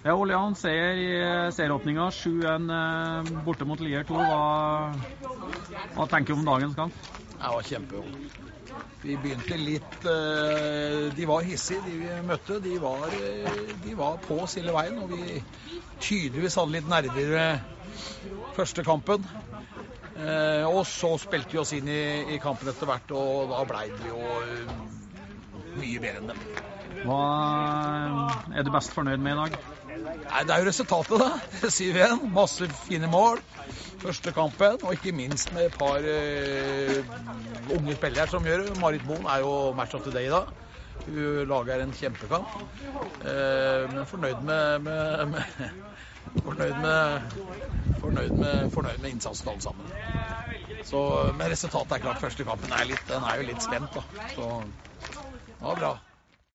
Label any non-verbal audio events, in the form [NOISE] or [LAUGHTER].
Ja, Ole Jan, seier i serieåpninga. 7-1 eh, borte mot Lier 2. Hva, hva tenker du om dagens kamp? Det var kjempegod. Vi begynte litt eh, De var hissige, de vi møtte. De var, eh, de var på oss hele veien. Og vi tydeligvis hadde litt nerver første kampen. Eh, og så spilte vi oss inn i kampen etter hvert, og da blei det jo mye bedre enn dem. Hva er du best fornøyd med i dag? Nei, Det er jo resultatet, da. [LAUGHS] 7-1. Masse fine mål. Første kampen, og ikke minst med et par uh, unge spillere som gjør det. Marit Moen er jo match of the day da. Hun lager en kjempekamp. Uh, men fornøyd med, med, med Fornøyd med, fornøyd med, fornøyd med innsatsen alle sammen. Så, men resultatet er klart. Første kampen er, litt, den er jo litt spent, da. Så det bra.